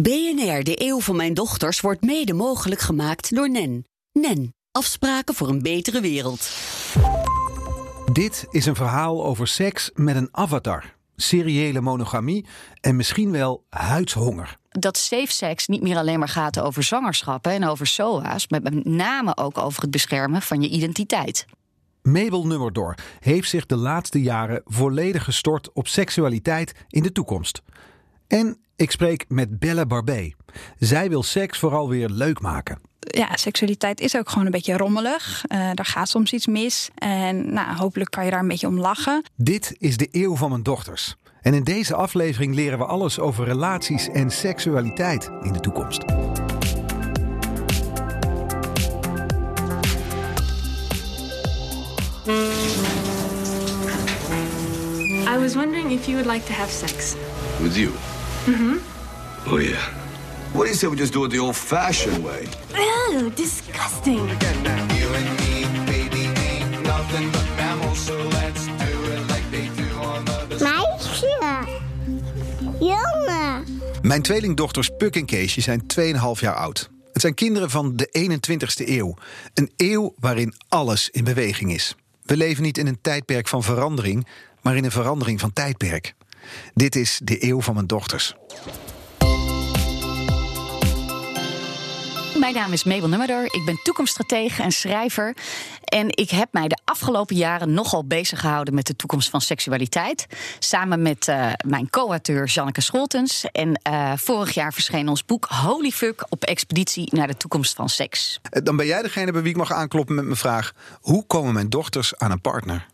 BNR, de eeuw van mijn dochters, wordt mede mogelijk gemaakt door NEN. NEN, afspraken voor een betere wereld. Dit is een verhaal over seks met een avatar, seriële monogamie en misschien wel huidshonger. dat safe sex niet meer alleen maar gaat over zwangerschappen en over SOA's, maar met name ook over het beschermen van je identiteit. Mabel Nummerdor heeft zich de laatste jaren volledig gestort op seksualiteit in de toekomst. En ik spreek met Belle Barbé. Zij wil seks vooral weer leuk maken. ja, seksualiteit is ook gewoon een beetje rommelig. Uh, er gaat soms iets mis. En nou, hopelijk kan je daar een beetje om lachen. Dit is de eeuw van mijn dochters. En in deze aflevering leren we alles over relaties en seksualiteit in de toekomst. I was wondering if you would like to have sex. With you? Mm-hmm. Oh, yeah. What do you say we just do it the old-fashioned way? Ew, disgusting. You and me, baby, ain't nothing but mammals, so let's do it like they do on the Meisje. Jongen. Mijn tweelingdochters Puk en Keesje zijn 2,5 jaar oud. Het zijn kinderen van de 21ste eeuw. Een eeuw waarin alles in beweging is. We leven niet in een tijdperk van verandering, maar in een verandering van tijdperk. Dit is de eeuw van mijn dochters. Mijn naam is Mabel Nummerdor. Ik ben toekomststratege en schrijver. En ik heb mij de afgelopen jaren nogal bezig gehouden met de toekomst van seksualiteit. Samen met uh, mijn co-auteur Janneke Scholtens. En uh, vorig jaar verscheen ons boek Holy Fuck op expeditie naar de toekomst van seks. Dan ben jij degene bij wie ik mag aankloppen met mijn vraag: hoe komen mijn dochters aan een partner?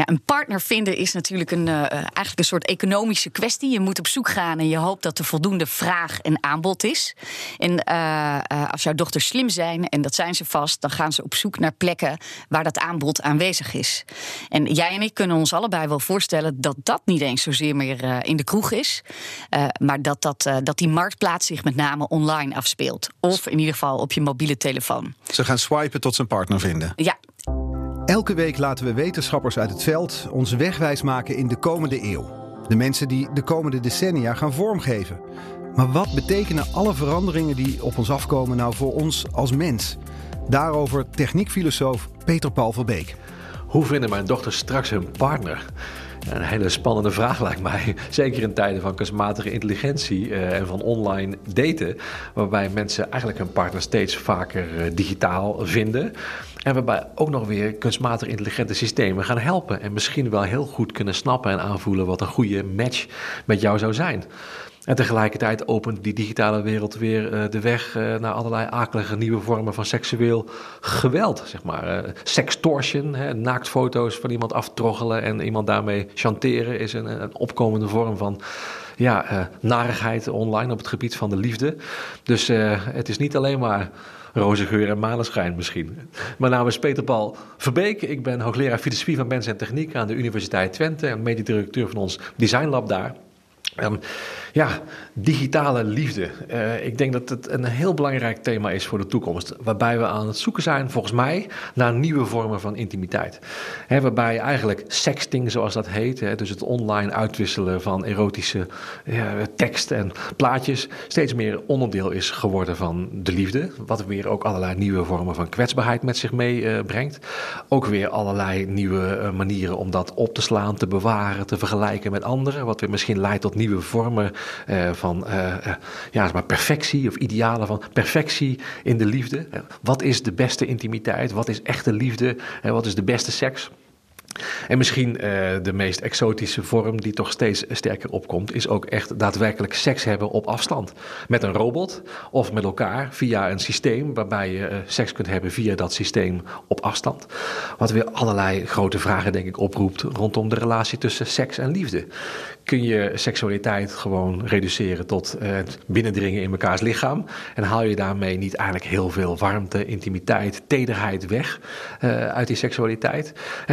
Ja, een partner vinden is natuurlijk een, uh, eigenlijk een soort economische kwestie. Je moet op zoek gaan en je hoopt dat er voldoende vraag en aanbod is. En uh, uh, als jouw dochters slim zijn, en dat zijn ze vast, dan gaan ze op zoek naar plekken waar dat aanbod aanwezig is. En jij en ik kunnen ons allebei wel voorstellen dat dat niet eens zozeer meer in de kroeg is. maar dat, dat, dat die marktplaats zich met name online afspeelt. Of in ieder geval op je mobiele telefoon. Ze gaan swipen tot ze een partner vinden. Ja, Elke week laten we wetenschappers uit het veld ons wegwijs maken in de komende eeuw. De mensen die de komende decennia gaan vormgeven. Maar wat betekenen alle veranderingen die op ons afkomen nou voor ons als mens? Daarover techniekfilosoof Peter Paul van Beek. Hoe vinden mijn dochters straks hun partner? Een hele spannende vraag lijkt mij. Zeker in tijden van kunstmatige intelligentie uh, en van online daten. Waarbij mensen eigenlijk hun partner steeds vaker uh, digitaal vinden. En waarbij ook nog weer kunstmatig intelligente systemen gaan helpen. En misschien wel heel goed kunnen snappen en aanvoelen wat een goede match met jou zou zijn. En tegelijkertijd opent die digitale wereld weer uh, de weg uh, naar allerlei akelige nieuwe vormen van seksueel geweld. Zeg maar. Uh, sextortion, hè, naaktfoto's van iemand aftroggelen en iemand daarmee chanteren is een, een opkomende vorm van ja, narigheid online op het gebied van de liefde. Dus het is niet alleen maar roze geur en maneschijn misschien. Mijn naam is Peter Paul Verbeek. Ik ben hoogleraar filosofie van mens en techniek aan de Universiteit Twente en mededirecteur van ons designlab daar. Ja, digitale liefde. Uh, ik denk dat het een heel belangrijk thema is voor de toekomst. Waarbij we aan het zoeken zijn, volgens mij, naar nieuwe vormen van intimiteit. Waarbij eigenlijk sexting, zoals dat heet, he, dus het online uitwisselen van erotische ja, tekst en plaatjes, steeds meer onderdeel is geworden van de liefde. Wat weer ook allerlei nieuwe vormen van kwetsbaarheid met zich meebrengt. Uh, ook weer allerlei nieuwe uh, manieren om dat op te slaan, te bewaren, te vergelijken met anderen. Wat weer misschien leidt tot nieuwe vormen uh, van uh, uh, ja, maar perfectie of idealen van perfectie in de liefde. wat is de beste intimiteit? Wat is echte liefde? wat is de beste seks? En misschien uh, de meest exotische vorm die toch steeds sterker opkomt, is ook echt daadwerkelijk seks hebben op afstand. Met een robot of met elkaar via een systeem waarbij je seks kunt hebben via dat systeem op afstand. Wat weer allerlei grote vragen, denk ik, oproept rondom de relatie tussen seks en liefde. Kun je seksualiteit gewoon reduceren tot uh, het binnendringen in mekaars lichaam? En haal je daarmee niet eigenlijk heel veel warmte, intimiteit, tederheid weg uit die seksualiteit?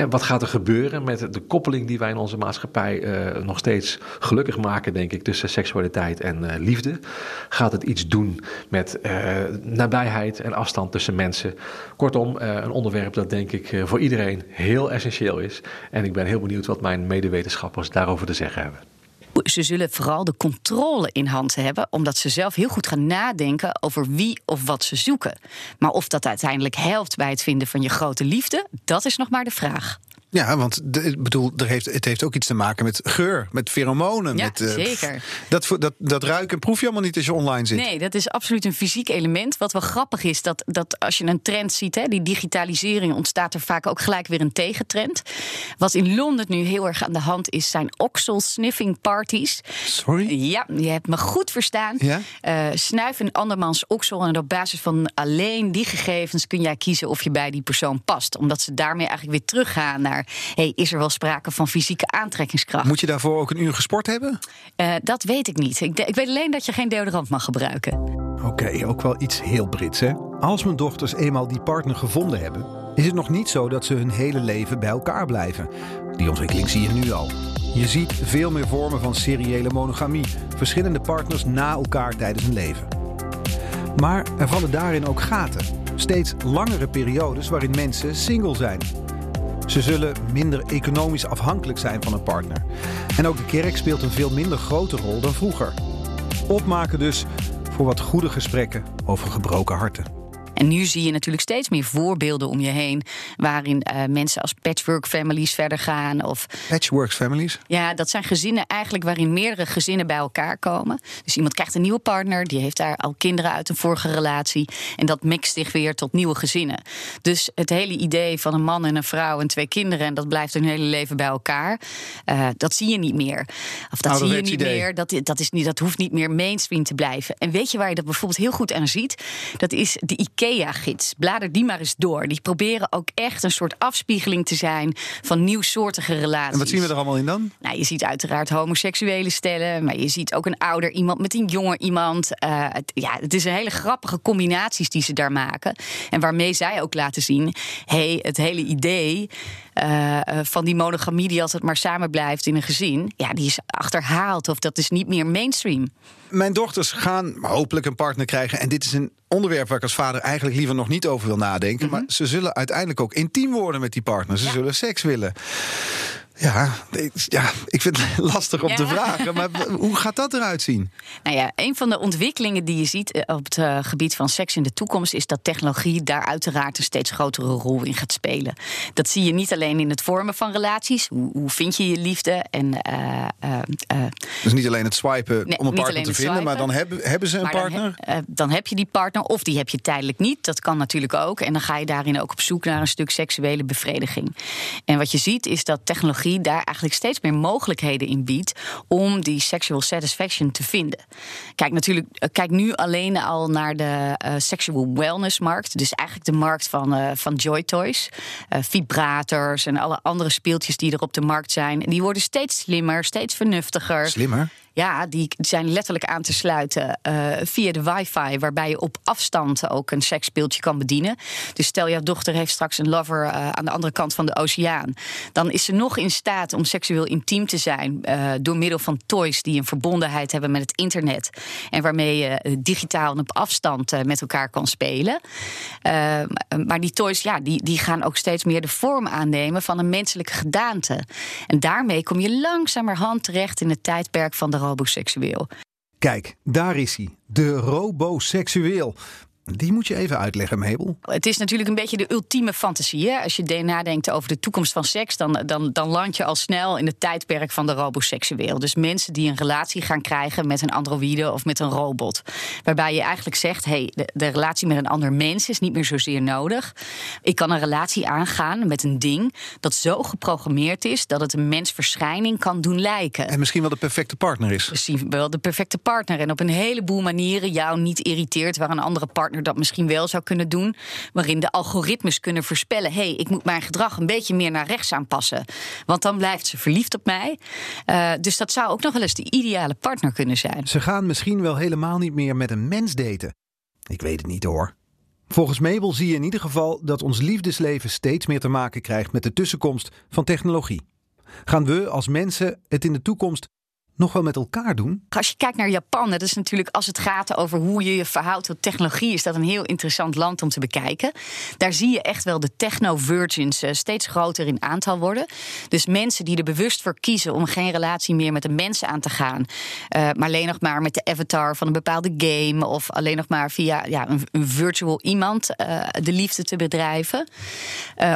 Wat gaat er gebeuren met de koppeling die wij in onze maatschappij uh, nog steeds gelukkig maken, denk ik, tussen seksualiteit en liefde? Gaat het iets doen met nabijheid en afstand tussen mensen? Kortom, een onderwerp dat denk ik voor iedereen heel essentieel is. En ik ben heel benieuwd wat mijn medewetenschappers daarover te zeggen hebben. Ze zullen vooral de controle in hand hebben, omdat ze zelf heel goed gaan nadenken over wie of wat ze zoeken. Maar of dat uiteindelijk helpt bij het vinden van je grote liefde, dat is nog maar de vraag. Ja, want ik bedoel, er heeft, het heeft ook iets te maken met geur, met pheromonen. Ja, met, eh, zeker. Dat, dat, dat ruiken proef je allemaal niet als je online zit. Nee, dat is absoluut een fysiek element. Wat wel grappig is, dat, dat als je een trend ziet, hè, die digitalisering, ontstaat er vaak ook gelijk weer een tegentrend. Wat in Londen nu heel erg aan de hand is, zijn oxel sniffing parties. Sorry? Ja, je hebt me goed verstaan. Ja? Eh, snuif een andermans oksel en op basis van alleen die gegevens kun jij kiezen of je bij die persoon past. Omdat ze daarmee eigenlijk weer teruggaan naar, hey, is er wel sprake van fysieke aantrekkingskracht? Moet je daarvoor ook een uur gesport hebben? Eh, dat weet ik niet. Ik, de- ik weet alleen dat je geen deodorant mag gebruiken. Oké, ook wel iets heel Brits, hè? Als mijn dochters eenmaal die partner gevonden hebben, is het nog niet zo dat ze hun hele leven bij elkaar blijven. Die ontwikkeling zie je nu al. Je ziet veel meer vormen van seriële monogamie, verschillende partners na elkaar tijdens een leven. Maar er vallen daarin ook gaten. Steeds langere periodes waarin mensen single zijn. Ze zullen minder economisch afhankelijk zijn van een partner. En ook de kerk speelt een veel minder grote rol dan vroeger. Opmaken dus voor wat goede gesprekken over gebroken harten. En nu zie je natuurlijk steeds meer voorbeelden om je heen. waarin eh, mensen als patchwork families verder gaan. Of Patchwork families? ja, dat zijn gezinnen eigenlijk waarin meerdere gezinnen bij elkaar komen. Dus iemand krijgt een nieuwe partner, die heeft daar al kinderen uit een vorige relatie. En dat mixt zich weer tot nieuwe gezinnen. Dus het hele idee van een man en een vrouw en twee kinderen. en dat blijft hun hele leven bij elkaar. eh, dat zie je niet meer. Of dat zie je niet idee. meer. Dat, dat, is niet, dat hoeft niet meer mainstream te blijven. En weet je waar je dat bijvoorbeeld heel goed aan ziet? Dat is de IKEA-gids. Blader die maar eens door. Die proberen ook echt een soort afspiegeling te zijn van nieuwsoortige relaties. En wat zien we er allemaal in dan? Nou, je ziet uiteraard homoseksuele stellen, maar je ziet ook een ouder iemand met een jonger iemand. Eh, het, ja, het is een hele grappige combinaties die ze daar maken. En waarmee zij ook laten zien: hey, het hele idee eh, eh, van die monogamie die altijd maar samen blijft in een gezin, ja, die is achterhaald of dat is niet meer mainstream. Mijn dochters gaan hopelijk een partner krijgen. En dit is een onderwerp waar ik als vader eigenlijk liever nog niet over wil nadenken. Maar ze zullen uiteindelijk ook intiem worden met die partner. Ze zullen seks willen. Ja, ik- ja, ik vind het lastig om Ja. te vragen. Maar hoe gaat dat eruit zien? Nou ja, een van de ontwikkelingen die je ziet eh, op het eh, gebied van seks in de toekomst is dat technologie daar uiteraard een steeds grotere rol in gaat spelen. Dat zie je niet alleen in het vormen van relaties. Hoe, hoe vind je je liefde? En eh, eh, Dus niet alleen het swipen Nee, om een partner te vinden, maar dan hebben, hebben ze een maar partner. Dan, heb je die partner, of die heb je tijdelijk niet. Dat kan natuurlijk ook. En dan ga je daarin ook op zoek naar een stuk seksuele bevrediging. En wat je ziet is dat technologie daar eigenlijk steeds meer mogelijkheden in biedt om die sexual satisfaction te vinden. Kijk, natuurlijk, eh, kijk nu alleen al naar de eh, sexual wellness markt. Dus eigenlijk de markt van, eh, van joy toys, eh, vibrators en alle andere speeltjes die er op de markt zijn. Die worden steeds slimmer, steeds vernuftiger. Slimmer. Ja, die zijn letterlijk aan te sluiten eh, via de wifi, waarbij je op afstand ook een seksspeeltje kan bedienen. Dus stel jouw dochter heeft straks een lover eh, aan de andere kant van de oceaan, dan is ze nog in staat om seksueel intiem te zijn eh, door middel van toys die een verbondenheid hebben met het internet en waarmee je digitaal en op afstand met elkaar kan spelen. Maar die toys, ja, die, die gaan ook steeds meer de vorm aannemen van een menselijke gedaante. En daarmee kom je langzamerhand terecht in het tijdperk van de Kijk, daar is hij. De roboseksueel. Die moet je even uitleggen, Mabel. Het is natuurlijk een beetje de ultieme fantasie. Hè? Als je de- nadenkt over de toekomst van seks, dan, dan, dan land je al snel in het tijdperk van de roboseksueel. Dus mensen die een relatie gaan krijgen met een androïde of met een robot. Waarbij je eigenlijk zegt: hey, de, de relatie met een ander mens is niet meer zozeer nodig. Ik kan een relatie aangaan met een ding dat zo geprogrammeerd is dat het een mensverschijning kan doen lijken. En misschien wel de perfecte partner is. Misschien wel de perfecte partner. En op een heleboel manieren jou niet irriteert waar een andere partner dat misschien wel zou kunnen doen. Waarin de algoritmes kunnen voorspellen: hé, hey, ik moet mijn gedrag een beetje meer naar rechts aanpassen. Want dan blijft ze verliefd op mij. Eh, dus dat zou ook nog wel eens de ideale partner kunnen zijn. Ze gaan misschien wel helemaal niet meer met een mens daten. Ik weet het niet hoor. Volgens Mabel zie je in ieder geval dat ons liefdesleven steeds meer te maken krijgt met de tussenkomst van technologie. Gaan we als mensen het in de toekomst nog wel met elkaar doen? Als je kijkt naar Japan, dat is natuurlijk als het gaat over hoe je je verhoudt tot technologie, is dat een heel interessant land om te bekijken. Daar zie je echt wel de techno-virgins eh, steeds groter in aantal worden. Dus mensen die er bewust voor kiezen om geen relatie meer met een mens aan te gaan, eh, maar alleen nog maar met de avatar van een bepaalde game of alleen nog maar via ja, een, een virtual iemand eh, de liefde te bedrijven.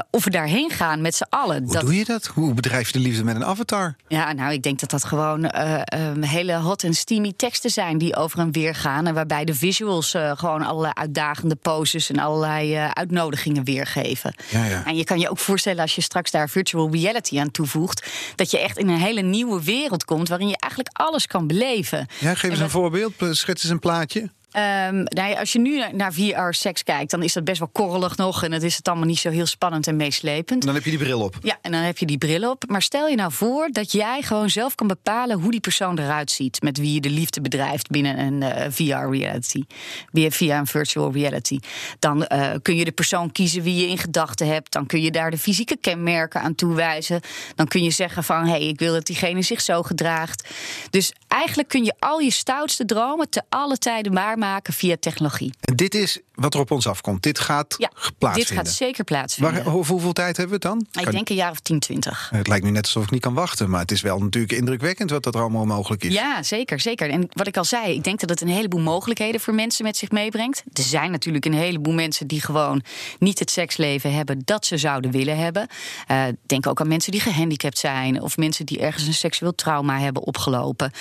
Of we daarheen gaan met z'n allen. Hoe doe je dat? Hoe bedrijf je de liefde met een avatar? Ja, nou, ik denk dat dat gewoon eh, ehm, hele hot en steamy teksten zijn die over en weer gaan. En waarbij de visuals eh, gewoon allerlei uitdagende poses en allerlei eh, uitnodigingen weergeven. Ja, ja. En je kan je ook voorstellen als je straks daar virtual reality aan toevoegt, dat je echt in een hele nieuwe wereld komt waarin je eigenlijk alles kan beleven. Ja, geef eens En een voorbeeld. Schets eens een plaatje. Ehm, nou als je nu naar- naar VR-seks kijkt, dan is dat best wel korrelig nog. En het is het allemaal niet zo heel spannend en meeslepend. Dan heb je die bril op. Ja, en dan heb je die bril op. Maar stel je nou voor dat jij gewoon zelf kan bepalen hoe die persoon eruit ziet. Met wie je de liefde bedrijft binnen een eh, VR-reality. Via een virtual reality. Dan eh, kun je de persoon kiezen wie je in gedachten hebt. Dan kun je daar de fysieke kenmerken aan toewijzen. Dan kun je zeggen van, hé, hey, ik wil dat diegene zich zo gedraagt. Dus eigenlijk kun je al je stoutste dromen te alle tijden waarmaken via technologie. En dit is wat er op ons afkomt. Dit gaat Ja, plaatsvinden. dit gaat zeker plaatsvinden. Waar, hoe- hoeveel tijd hebben we het dan? ik denk een jaar of 10, 20. Het lijkt nu net alsof ik niet kan wachten. Maar het is wel natuurlijk indrukwekkend wat dat er allemaal mogelijk is. Ja, zeker, zeker. En wat ik al zei, ik denk dat het een heleboel mogelijkheden voor mensen met zich meebrengt. Er zijn natuurlijk een heleboel mensen die gewoon niet het seksleven hebben dat ze zouden willen hebben. Eh, denk ook aan mensen die gehandicapt zijn of mensen die ergens een seksueel trauma hebben opgelopen.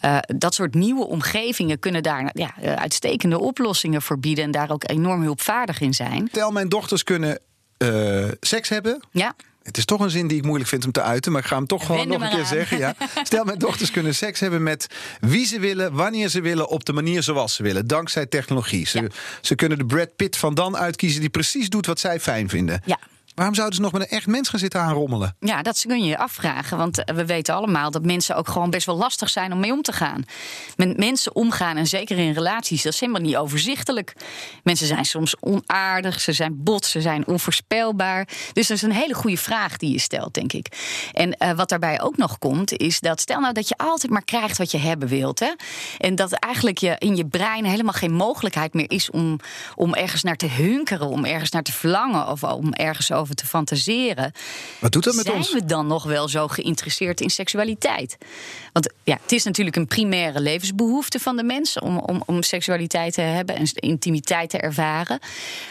Eh, dat soort nieuwe omgevingen kunnen daar ja, eh, uitstekende oplossingen voor bieden en daar ook enorm hulpvaardig in zijn. Stel, mijn dochters kunnen eh, seks hebben. Ja. Het is toch een zin die ik moeilijk vind om te uiten, maar ik ga hem toch gewoon nog een keer aan. zeggen. Ja. Stel, mijn dochters kunnen seks hebben met wie ze willen, wanneer ze willen, op de manier zoals ze willen, dankzij technologie. Ze, ze kunnen de Brad Pitt van dan uitkiezen die precies doet wat zij fijn vinden. Ja. Waarom zouden ze nog met een echt mens gaan zitten aanrommelen? Ja, dat kun je je afvragen. Want eh, we weten allemaal dat mensen ook gewoon best wel lastig zijn om mee om te gaan. Met mensen omgaan, en zeker in relaties, dat is helemaal niet overzichtelijk. Mensen zijn soms onaardig, ze zijn bot, ze zijn onvoorspelbaar. Dus dat is een hele goede vraag die je stelt, denk ik. En eh, wat daarbij ook nog komt, is dat stel nou dat je altijd maar krijgt wat je hebben wilt. Hè? En dat eigenlijk je in je brein helemaal geen mogelijkheid meer is om, om ergens naar te hunkeren, om ergens naar te verlangen of om ergens over te fantaseren. Wat doet dat met Zijn ons? we dan nog wel zo geïnteresseerd in seksualiteit? Want ja, het is natuurlijk een primaire levensbehoefte van de mens om, om, om seksualiteit te hebben en intimiteit te ervaren.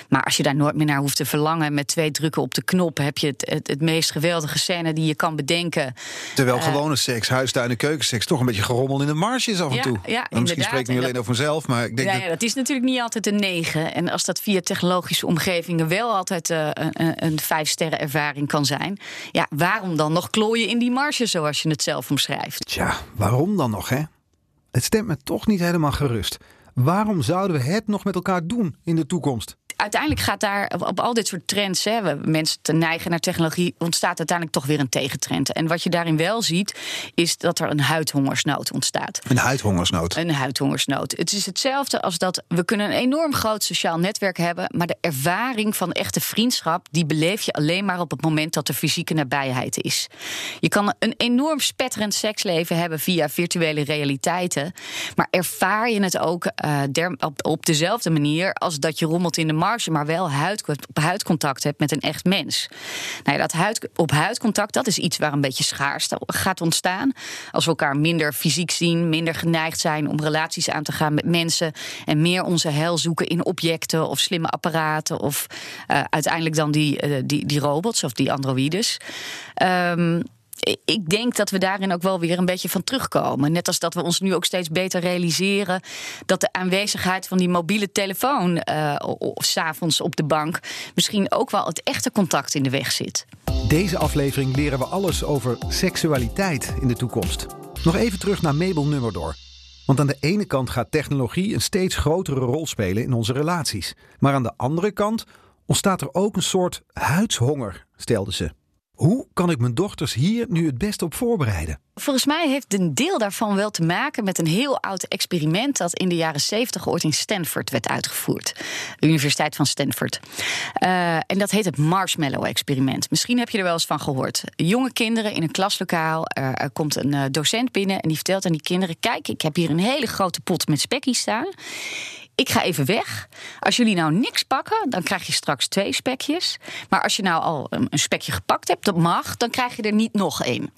Maar als je daar nooit meer naar hoeft te verlangen, met twee drukken op de knop heb je het, het, het meest geweldige scène die je kan bedenken. Terwijl Eh, gewone seks, huistuin en keukenseks toch een beetje gerommel in de marge is af en Ja, toe. ja, Maar misschien inderdaad. spreek ik nu En alleen dat- over mezelf, maar ik denk Ja, dat... ja, dat is natuurlijk niet altijd een negen. En als dat via technologische omgevingen wel altijd eh, een, een vijf sterren ervaring kan zijn. Ja, waarom dan nog klooien in die marge zoals je het zelf omschrijft? Tja, waarom dan nog, hè? Het stemt me toch niet helemaal gerust. Waarom zouden we het nog met elkaar doen in de toekomst? Uiteindelijk gaat daar op, op al dit soort trends, hè, we- mensen te neigen naar technologie, ontstaat uiteindelijk toch weer een tegentrend. En wat je daarin wel ziet, is dat er een huidhongersnood ontstaat. Een huidhongersnood. Een huidhongersnood. Het is hetzelfde als dat we kunnen een enorm groot sociaal netwerk hebben, maar de ervaring van echte vriendschap, die beleef je alleen maar op het moment dat er fysieke nabijheid is. Je kan een enorm spetterend seksleven hebben via virtuele realiteiten, maar ervaar je het ook eh, der- op, op dezelfde manier als dat je rommelt in de marge, maar wel huid, huidcontact hebt met een echt mens. Nou ja, dat huid, op huidcontact, dat is iets waar een beetje schaarste gaat ontstaan. Als we elkaar minder fysiek zien, minder geneigd zijn om relaties aan te gaan met mensen en meer onze heil zoeken in objecten of slimme apparaten of eh, uiteindelijk dan die, eh, die, die robots of die androïdes. Ehm, ik- denk dat we daarin ook wel weer een beetje van terugkomen. Net als dat we ons nu ook steeds beter realiseren dat de aanwezigheid van die mobiele telefoon of s'avonds op de bank misschien ook wel het echte contact in de weg zit. Deze aflevering leren we alles over seksualiteit in de toekomst. Nog even terug naar Mabel Nummerdoor. Want aan de ene kant gaat technologie een steeds grotere rol spelen in onze relaties. Maar aan de andere kant ontstaat er ook een soort huidshonger, stelde ze. Hoe kan ik mijn dochters hier nu het beste op voorbereiden? Volgens mij heeft een deel daarvan wel te maken met een heel oud experiment dat in de jaren 70 ooit in Stanford werd uitgevoerd. De Universiteit van Stanford. Uh, en dat heet het Marshmallow-experiment. Misschien heb je er wel eens van gehoord. Jonge kinderen in een klaslokaal. Uh, er komt een uh, docent binnen en die vertelt aan die kinderen: Kijk, ik heb hier een hele grote pot met spekkies staan. Ik ga even weg. Als jullie nou niks pakken, dan krijg je straks twee spekjes. Maar als je nou al een spekje gepakt hebt, dat mag, dan krijg je er niet nog één.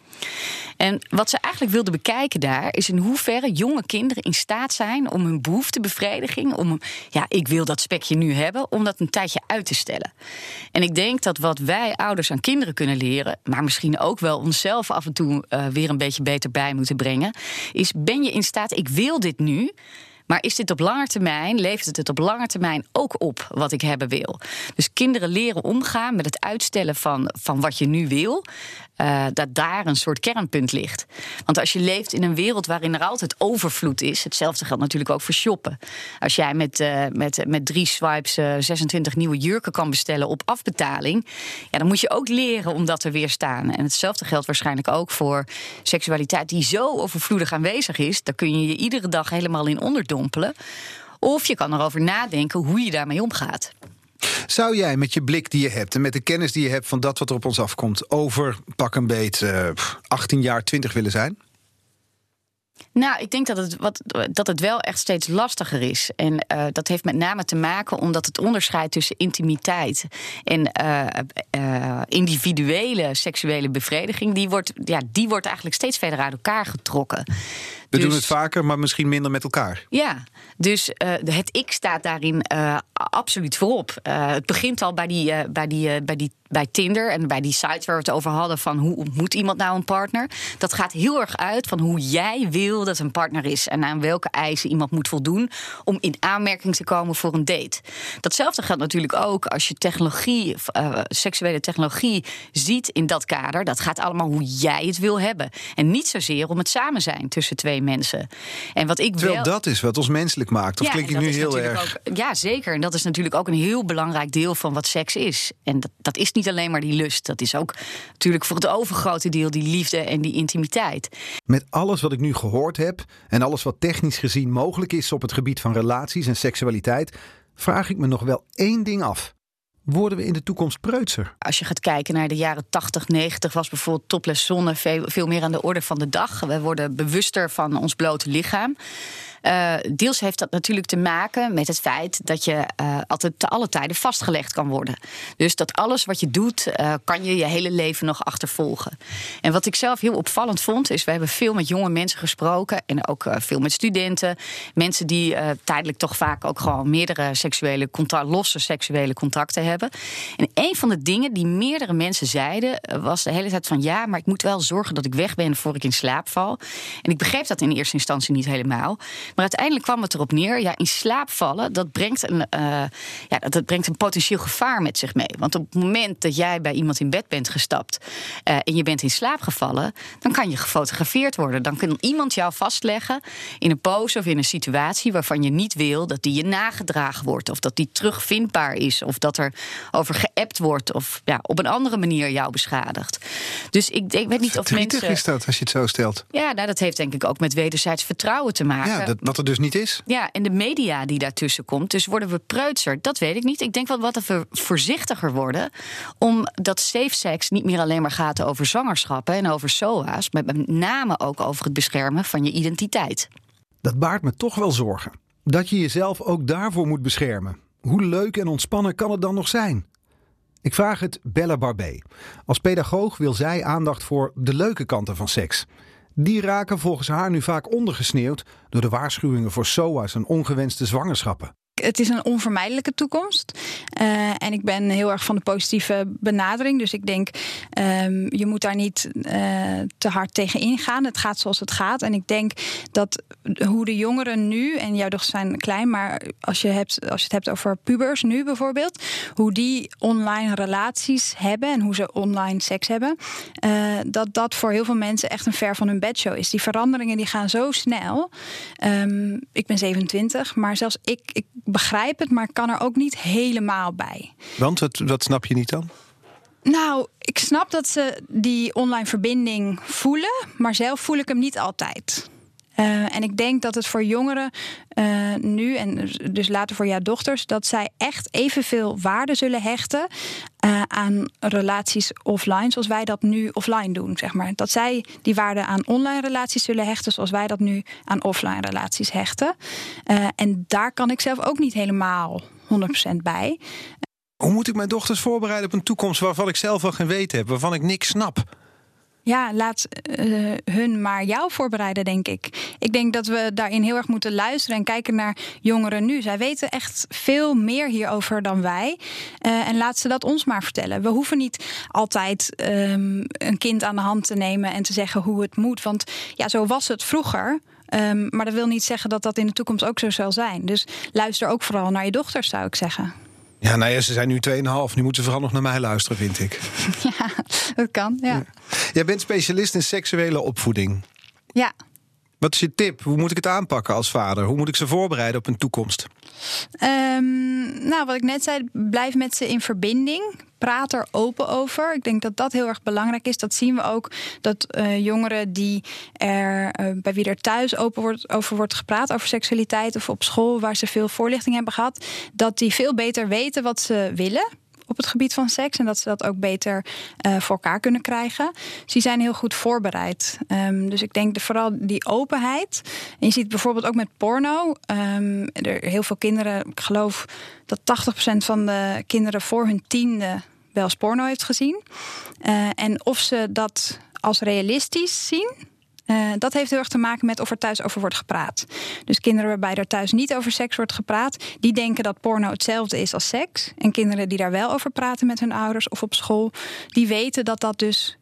En wat ze eigenlijk wilden bekijken daar is in hoeverre jonge kinderen in staat zijn om hun behoeftebevrediging, om ja, ik wil dat spekje nu hebben, om dat een tijdje uit te stellen. En ik denk dat wat wij ouders aan kinderen kunnen leren, maar misschien ook wel onszelf af en toe uh, weer een beetje beter bij moeten brengen, is ben je in staat, ik wil dit nu. Maar is dit op lange termijn, levert het het op lange termijn ook op wat ik hebben wil? Dus kinderen leren omgaan met het uitstellen van, van wat je nu wil. Uh, dat daar een soort kernpunt ligt. Want als je leeft in een wereld waarin er altijd overvloed is, hetzelfde geldt natuurlijk ook voor shoppen. Als jij met, uh, met, met drie swipes uh, 26 nieuwe jurken kan bestellen op afbetaling, ja, dan moet je ook leren om dat te weerstaan. En hetzelfde geldt waarschijnlijk ook voor seksualiteit die zo overvloedig aanwezig is, daar kun je je iedere dag helemaal in onderdompelen. Of je kan erover nadenken hoe je daarmee omgaat. Zou jij met je blik die je hebt en met de kennis die je hebt van dat wat er op ons afkomt, over pak een beet uh, 18 jaar, 20 willen zijn? Nou, ik denk dat het, wat, dat het wel echt steeds lastiger is. En uh, dat heeft met name te maken omdat het onderscheid tussen intimiteit en uh, individuele seksuele bevrediging, die wordt, ja, die wordt eigenlijk steeds verder uit elkaar getrokken. We dus, doen het vaker, maar misschien minder met elkaar. Ja, dus uh, het ik staat daarin uh, absoluut voorop. Uh, het begint al bij, die, bij, die, bij, die, bij Tinder en bij die sites waar we het over hadden: van hoe ontmoet iemand nou een partner? Dat gaat heel erg uit van hoe jij wil dat een partner is en aan welke eisen iemand moet voldoen om in aanmerking te komen voor een date. Datzelfde geldt natuurlijk ook als je technologie, seksuele technologie ziet in dat kader. Dat gaat allemaal hoe jij het wil hebben. En niet zozeer om het samen zijn tussen twee mensen. En wat ik Terwijl wel... dat is wat ons menselijk maakt. Of ja, klink ik nu heel erg. Ook, ja, zeker. En dat is natuurlijk ook een heel belangrijk deel van wat seks is. En dat, dat is niet alleen maar die lust. Dat is ook natuurlijk voor het overgrote deel die liefde en die intimiteit. Met alles wat ik nu gehoord heb en alles wat technisch gezien mogelijk is op het gebied van relaties en seksualiteit, vraag ik me nog wel één ding af. Worden we in de toekomst preutser? Als je gaat kijken naar de jaren 80, 90, was bijvoorbeeld topless zonne veel, veel meer aan de orde van de dag. We worden bewuster van ons blote lichaam. Uh, deels heeft dat natuurlijk te maken met het feit dat je uh, altijd te alle tijden vastgelegd kan worden. Dus dat alles wat je doet, uh, kan je je hele leven nog achtervolgen. En wat ik zelf heel opvallend vond, is we hebben veel met jonge mensen gesproken en ook veel met studenten. Mensen die tijdelijk toch vaak ook gewoon meerdere seksuele losse seksuele contacten hebben. En een van de dingen die meerdere mensen zeiden, was de hele tijd van ja, maar ik moet wel zorgen dat ik weg ben voor ik in slaap val. En ik begreep dat in eerste instantie niet helemaal. Maar uiteindelijk kwam het erop neer: ja, in slaap vallen, dat brengt, een, uh, ja, dat brengt een potentieel gevaar met zich mee. Want op het moment dat jij bij iemand in bed bent gestapt uh, en je bent in slaap gevallen, dan kan je gefotografeerd worden. Dan kan iemand jou vastleggen in een pose of in een situatie waarvan je niet wil dat die je nagedragen wordt, of dat die terugvindbaar is, of dat er over geappt wordt, of ja, op een andere manier jou beschadigt. Dus ik, ik weet niet of mensen. is dat als je het zo stelt? Ja, nou, dat heeft denk ik ook met wederzijds vertrouwen te maken. Ja, dat, wat er dus niet is. Ja, en de media die daartussen komt. Dus worden we preutser? Dat weet ik niet. Ik denk wel wat we voorzichtiger worden. Omdat safe sex niet meer alleen maar gaat over zwangerschappen en over SOA's. Maar met name ook over het beschermen van je identiteit. Dat baart me toch wel zorgen. Dat je jezelf ook daarvoor moet beschermen. Hoe leuk en ontspannen kan het dan nog zijn? Ik vraag het Bella Barbé. Als pedagoog wil zij aandacht voor de leuke kanten van seks. Die raken volgens haar nu vaak ondergesneeuwd door de waarschuwingen voor SOA's en ongewenste zwangerschappen. Het is een onvermijdelijke toekomst. Uh, en ik ben heel erg van de positieve benadering. Dus ik denk, um, je moet daar niet uh, te hard tegen ingaan. Het gaat zoals het gaat. En ik denk dat hoe de jongeren nu, en jouw dochters zijn klein, maar als je, hebt, als je het hebt over pubers nu bijvoorbeeld, hoe die online relaties hebben en hoe ze online seks hebben, uh, dat dat voor heel veel mensen echt een ver van hun bedshow is. Die veranderingen die gaan zo snel. Um, ik ben 27, maar zelfs ik, ik begrijp het, maar ik kan er ook niet helemaal bij. Want wat, wat snap je niet dan? Nou, ik snap dat ze die online verbinding voelen, maar zelf voel ik hem niet altijd. Uh, en ik denk dat het voor jongeren uh, nu en dus, dus later voor jouw dochters, dat zij echt evenveel waarde zullen hechten uh, aan relaties offline, zoals wij dat nu offline doen. Zeg maar. Dat zij die waarde aan online relaties zullen hechten, zoals wij dat nu aan offline relaties hechten. en daar kan ik zelf ook niet helemaal 100% bij. Hoe moet ik mijn dochters voorbereiden op een toekomst waarvan ik zelf wel geen weten heb, waarvan ik niks snap? Ja, laat uh, hun maar jou voorbereiden, denk ik. Ik denk dat we daarin heel erg moeten luisteren en kijken naar jongeren nu. Zij weten echt veel meer hierover dan wij. Uh, en laat ze dat ons maar vertellen. We hoeven niet altijd um, een kind aan de hand te nemen en te zeggen hoe het moet. Want ja, zo was het vroeger. Um, maar dat wil niet zeggen dat dat in de toekomst ook zo zal zijn. Dus luister ook vooral naar je dochters, zou ik zeggen. Ja, nou ja, ze zijn nu 2,5. Nu moeten ze vooral nog naar mij luisteren, vind ik. Ja, dat kan, ja. ja. Jij bent specialist in seksuele opvoeding. Ja. Wat is je tip? Hoe moet ik het aanpakken als vader? Hoe moet ik ze voorbereiden op een toekomst? Um, nou, wat ik net zei, blijf met ze in verbinding. Praat er open over. Ik denk dat dat heel erg belangrijk is. Dat zien we ook dat uh, jongeren die er uh, bij wie er thuis open wordt, over wordt gepraat, over seksualiteit of op school waar ze veel voorlichting hebben gehad, dat die veel beter weten wat ze willen op het gebied van seks. En dat ze dat ook beter uh, voor elkaar kunnen krijgen. Die zijn heel goed voorbereid. Um, dus ik denk de, vooral die openheid. En je ziet bijvoorbeeld ook met porno. Um, er heel veel kinderen, ik geloof dat 80% van de kinderen voor hun tiende wel eens porno heeft gezien. Uh, en of ze dat als realistisch zien. Uh, dat heeft heel erg te maken met of er thuis over wordt gepraat. Dus kinderen waarbij er thuis niet over seks wordt gepraat, die denken dat porno hetzelfde is als seks. En kinderen die daar wel over praten met hun ouders of op school, die weten dat dat dus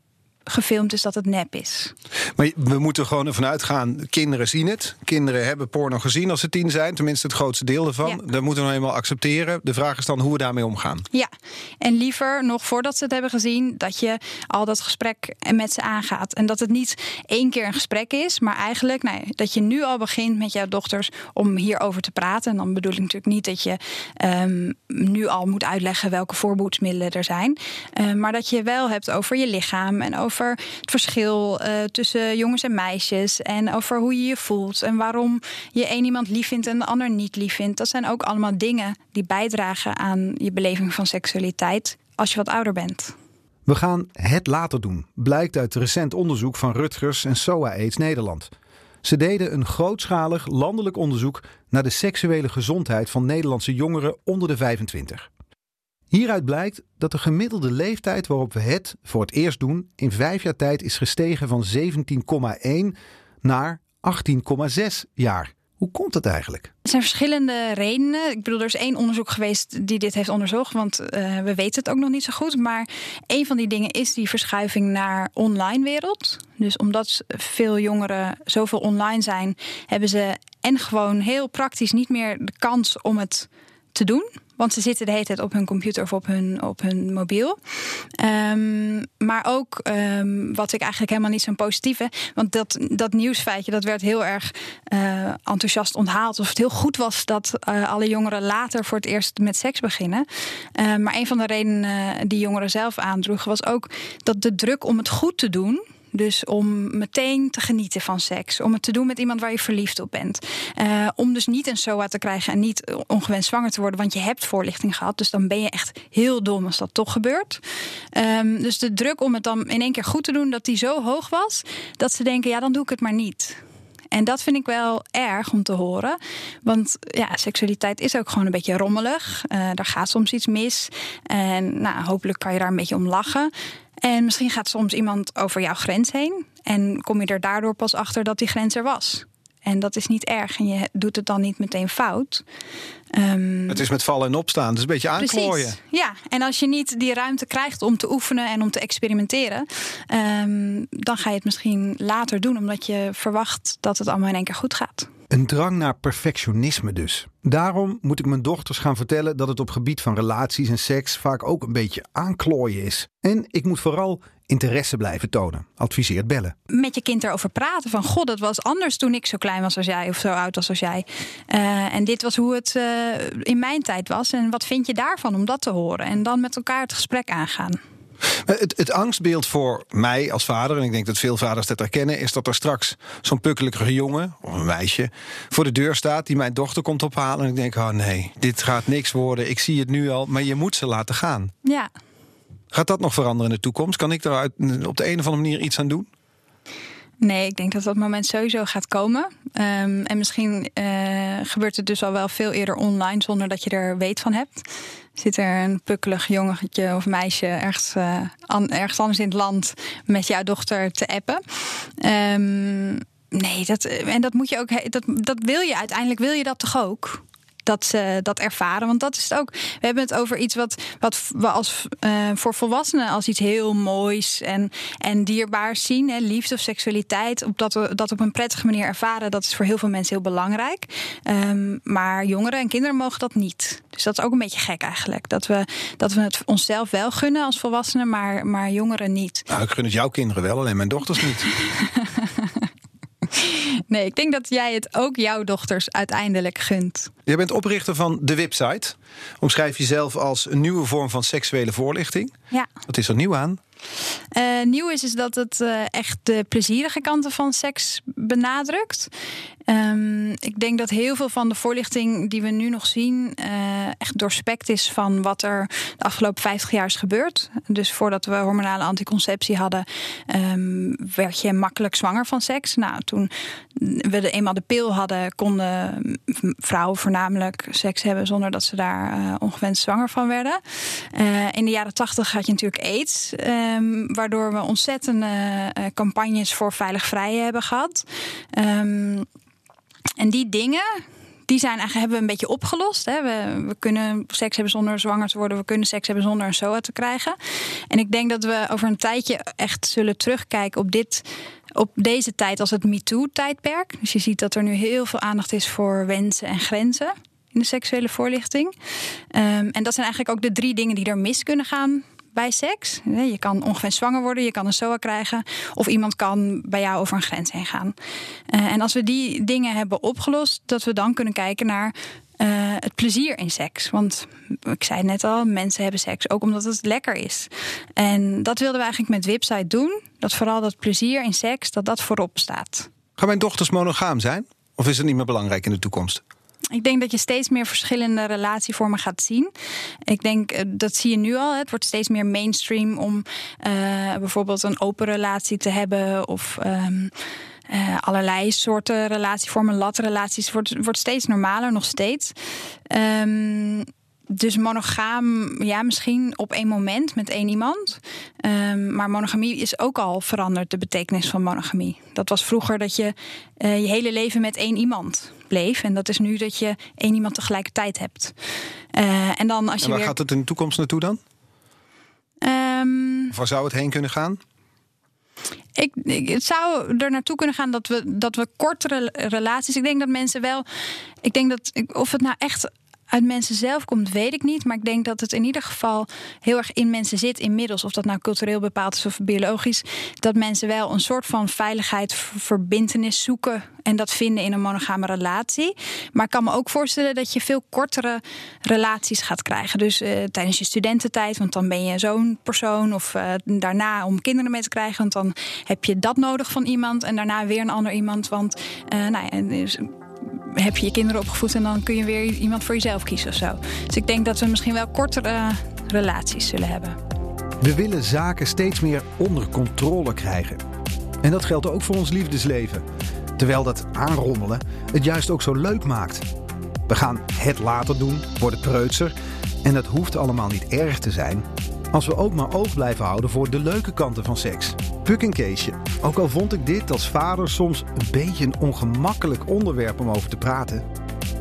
gefilmd is dat het nep is. Maar we moeten gewoon ervan uitgaan, kinderen zien het. Kinderen hebben porno gezien als ze tien zijn. Tenminste het grootste deel ervan. Ja. Dat moeten we nou eenmaal accepteren. De vraag is dan hoe we daarmee omgaan. Ja, en liever nog voordat ze het hebben gezien... dat je al dat gesprek met ze aangaat. En dat het niet één keer een gesprek is... maar eigenlijk nou, dat je nu al begint met jouw dochters om hierover te praten. En dan bedoel ik natuurlijk niet dat je um, nu al moet uitleggen... welke voorboedsmiddelen er zijn. Uh, maar dat je wel hebt over je lichaam en over over het verschil uh, tussen jongens en meisjes. En over hoe je je voelt. En waarom je één iemand lief vindt en de ander niet lief vindt. Dat zijn ook allemaal dingen die bijdragen aan je beleving van seksualiteit als je wat ouder bent. We gaan het later doen, blijkt uit recent onderzoek van Rutgers en SOA AIDS Nederland. Ze deden een grootschalig landelijk onderzoek naar de seksuele gezondheid van Nederlandse jongeren onder de 25. Hieruit blijkt dat de gemiddelde leeftijd waarop we het voor het eerst doen in vijf jaar tijd is gestegen van 17,1 naar 18,6 jaar. Hoe komt dat eigenlijk? Er zijn verschillende redenen. Ik bedoel, er is één onderzoek geweest die dit heeft onderzocht, want uh, we weten het ook nog niet zo goed. Maar een van die dingen is die verschuiving naar online wereld. Dus omdat veel jongeren zoveel online zijn, hebben ze en gewoon heel praktisch niet meer de kans om het te doen. Want ze zitten de hele tijd op hun computer of op hun, op hun mobiel. Um, maar ook, um, wat ik eigenlijk helemaal niet zo'n positieve... want dat, dat nieuwsfeitje dat werd heel erg uh, enthousiast onthaald... of het heel goed was dat uh, alle jongeren later voor het eerst met seks beginnen. Uh, maar een van de redenen die jongeren zelf aandroegen... was ook dat de druk om het goed te doen dus om meteen te genieten van seks. Om het te doen met iemand waar je verliefd op bent. Uh, om dus niet een SOA te krijgen en niet ongewenst zwanger te worden. Want je hebt voorlichting gehad. Dus dan ben je echt heel dom als dat toch gebeurt. Um, dus de druk om het dan in één keer goed te doen, dat die zo hoog was. Dat ze denken, ja dan doe ik het maar niet. En dat vind ik wel erg om te horen. Want ja, seksualiteit is ook gewoon een beetje rommelig. Uh, daar gaat soms iets mis. En nou, hopelijk kan je daar een beetje om lachen. En misschien gaat soms iemand over jouw grens heen. En kom je er daardoor pas achter dat die grens er was. En dat is niet erg. En je doet het dan niet meteen fout. Um, het is met vallen en opstaan. Het is een beetje aanklooien. Precies. Ja, en als je niet die ruimte krijgt om te oefenen en om te experimenteren, um, dan ga je het misschien later doen, omdat je verwacht dat het allemaal in één keer goed gaat. Een drang naar perfectionisme dus. Daarom moet ik mijn dochters gaan vertellen dat het op gebied van relaties en seks vaak ook een beetje aanklooien is. En ik moet vooral interesse blijven tonen, adviseert bellen. Met je kind erover praten van god, dat was anders toen ik zo klein was als jij of zo oud was als jij. Uh, en dit was hoe het uh, in mijn tijd was. En wat vind je daarvan om dat te horen? En dan met elkaar het gesprek aangaan. Het, het angstbeeld voor mij als vader, en ik denk dat veel vaders dat herkennen, is dat er straks zo'n pukkelige jongen of een meisje voor de deur staat die mijn dochter komt ophalen. En ik denk, oh nee, dit gaat niks worden. Ik zie het nu al, maar je moet ze laten gaan. Ja, Gaat dat nog veranderen in de toekomst? Kan ik daar op de een of andere manier iets aan doen? Nee, ik denk dat dat moment sowieso gaat komen. Ehm, en misschien eh, gebeurt het dus al wel veel eerder online zonder dat je er weet van hebt. Zit er een pukkelig jongetje of meisje ergens, eh, ergens anders in het land met jouw dochter te appen? Ehm, nee, dat, en dat moet je ook. Dat, dat wil je uiteindelijk, wil je dat toch ook? Dat ze dat ervaren. Want dat is het ook. We hebben het over iets wat, wat we als, eh, voor volwassenen als iets heel moois en, en dierbaars zien. Hè, liefde of seksualiteit. Op dat we dat op een prettige manier ervaren. Dat is voor heel veel mensen heel belangrijk. Ehm, maar jongeren en kinderen mogen dat niet. Dus dat is ook een beetje gek eigenlijk. Dat we, dat we het onszelf wel gunnen als volwassenen, maar, maar jongeren niet. Nou, ik gun het jouw kinderen wel, alleen mijn dochters niet. Nee, ik denk dat jij het ook jouw dochters uiteindelijk gunt. Jij bent oprichter van de website. Omschrijf jezelf als een nieuwe vorm van seksuele voorlichting. Ja. Wat is er nieuw aan? Eh, nieuw is, is dat het eh, echt de plezierige kanten van seks benadrukt. Ehm, ik denk dat heel veel van de voorlichting die we nu nog zien, eh, echt doorspekt is van wat er de afgelopen 50 jaar is gebeurd. Dus voordat we hormonale anticonceptie hadden, ehm, werd je makkelijk zwanger van seks. Nou, toen we de, eenmaal de pil hadden, konden vrouwen voornamelijk seks hebben zonder dat ze daar eh, ongewenst zwanger van werden. Eh, in de jaren 80 had je natuurlijk AIDS, ehm, waardoor we ontzettende campagnes voor veilig vrijen hebben gehad. Ehm, en die dingen, die zijn eigenlijk, hebben we een beetje opgelost. Hè. We, we kunnen seks hebben zonder zwanger te worden. We kunnen seks hebben zonder een SOA te krijgen. En ik denk dat we over een tijdje echt zullen terugkijken op dit. Op deze tijd als het MeToo-tijdperk. Dus je ziet dat er nu heel veel aandacht is voor wensen en grenzen in de seksuele voorlichting. Ehm, en dat zijn eigenlijk ook de drie dingen die er mis kunnen gaan bij seks. Je kan ongewenst zwanger worden, je kan een SOA krijgen... of iemand kan bij jou over een grens heen gaan. Eh, en als we die dingen hebben opgelost... dat we dan kunnen kijken naar eh, het plezier in seks. Want ik zei net al, mensen hebben seks ook omdat het lekker is. En dat wilden we eigenlijk met Website doen. Dat vooral dat plezier in seks, dat dat voorop staat. Gaan mijn dochters monogaam zijn? Of is het niet meer belangrijk in de toekomst? Ik denk dat je steeds meer verschillende relatievormen gaat zien. Ik denk, eh, dat zie je nu al. Het wordt steeds meer mainstream om eh, bijvoorbeeld een open relatie te hebben. Of ehm, eh, allerlei soorten relatievormen, latrelaties. Wordt, wordt steeds normaler, nog steeds. Ehm, dus monogaam, ja, misschien op één moment met één iemand. Ehm, maar monogamie is ook al veranderd, de betekenis van monogamie. Dat was vroeger dat je je hele leven met één iemand bleef. En dat is nu dat je één iemand tegelijkertijd hebt. Eh, en dan als je En waar weer. gaat het in de toekomst naartoe dan? Ehm, Of waar zou het heen kunnen gaan? Ik, ik, het zou er naartoe kunnen gaan dat we, dat we kortere relaties. Ik denk dat mensen wel. Ik denk dat. ik- Of het nou echt uit mensen zelf komt, weet ik niet. Maar ik denk dat het in ieder geval heel erg in mensen zit inmiddels. Of dat nou cultureel bepaald is of biologisch. Dat mensen wel een soort van veiligheid, v- verbintenis zoeken. En dat vinden in een monogame relatie. Maar ik kan me ook voorstellen dat je veel kortere relaties gaat krijgen. Dus eh, tijdens je studententijd, want dan ben je zo'n persoon. Of eh, daarna om kinderen mee te krijgen. Want dan heb je dat nodig van iemand. En daarna weer een ander iemand. Want eh, nou ja, dus heb je je kinderen opgevoed en dan kun je weer iemand voor jezelf kiezen of zo. Dus ik denk dat we misschien wel kortere relaties zullen hebben. We willen zaken steeds meer onder controle krijgen. En dat geldt ook voor ons liefdesleven. Terwijl dat aanrommelen het juist ook zo leuk maakt. We gaan het later doen, worden preutser. En dat hoeft allemaal niet erg te zijn. Als we ook maar oog blijven houden voor de leuke kanten van seks. Puk een keesje. Ook al vond ik dit als vader soms een beetje een ongemakkelijk onderwerp om over te praten.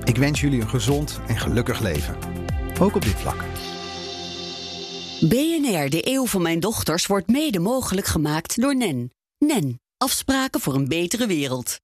Ik wens jullie een gezond en gelukkig leven. Ook op dit vlak. BNR, de eeuw van mijn dochters, wordt mede mogelijk gemaakt door NEN. NEN, afspraken voor een betere wereld.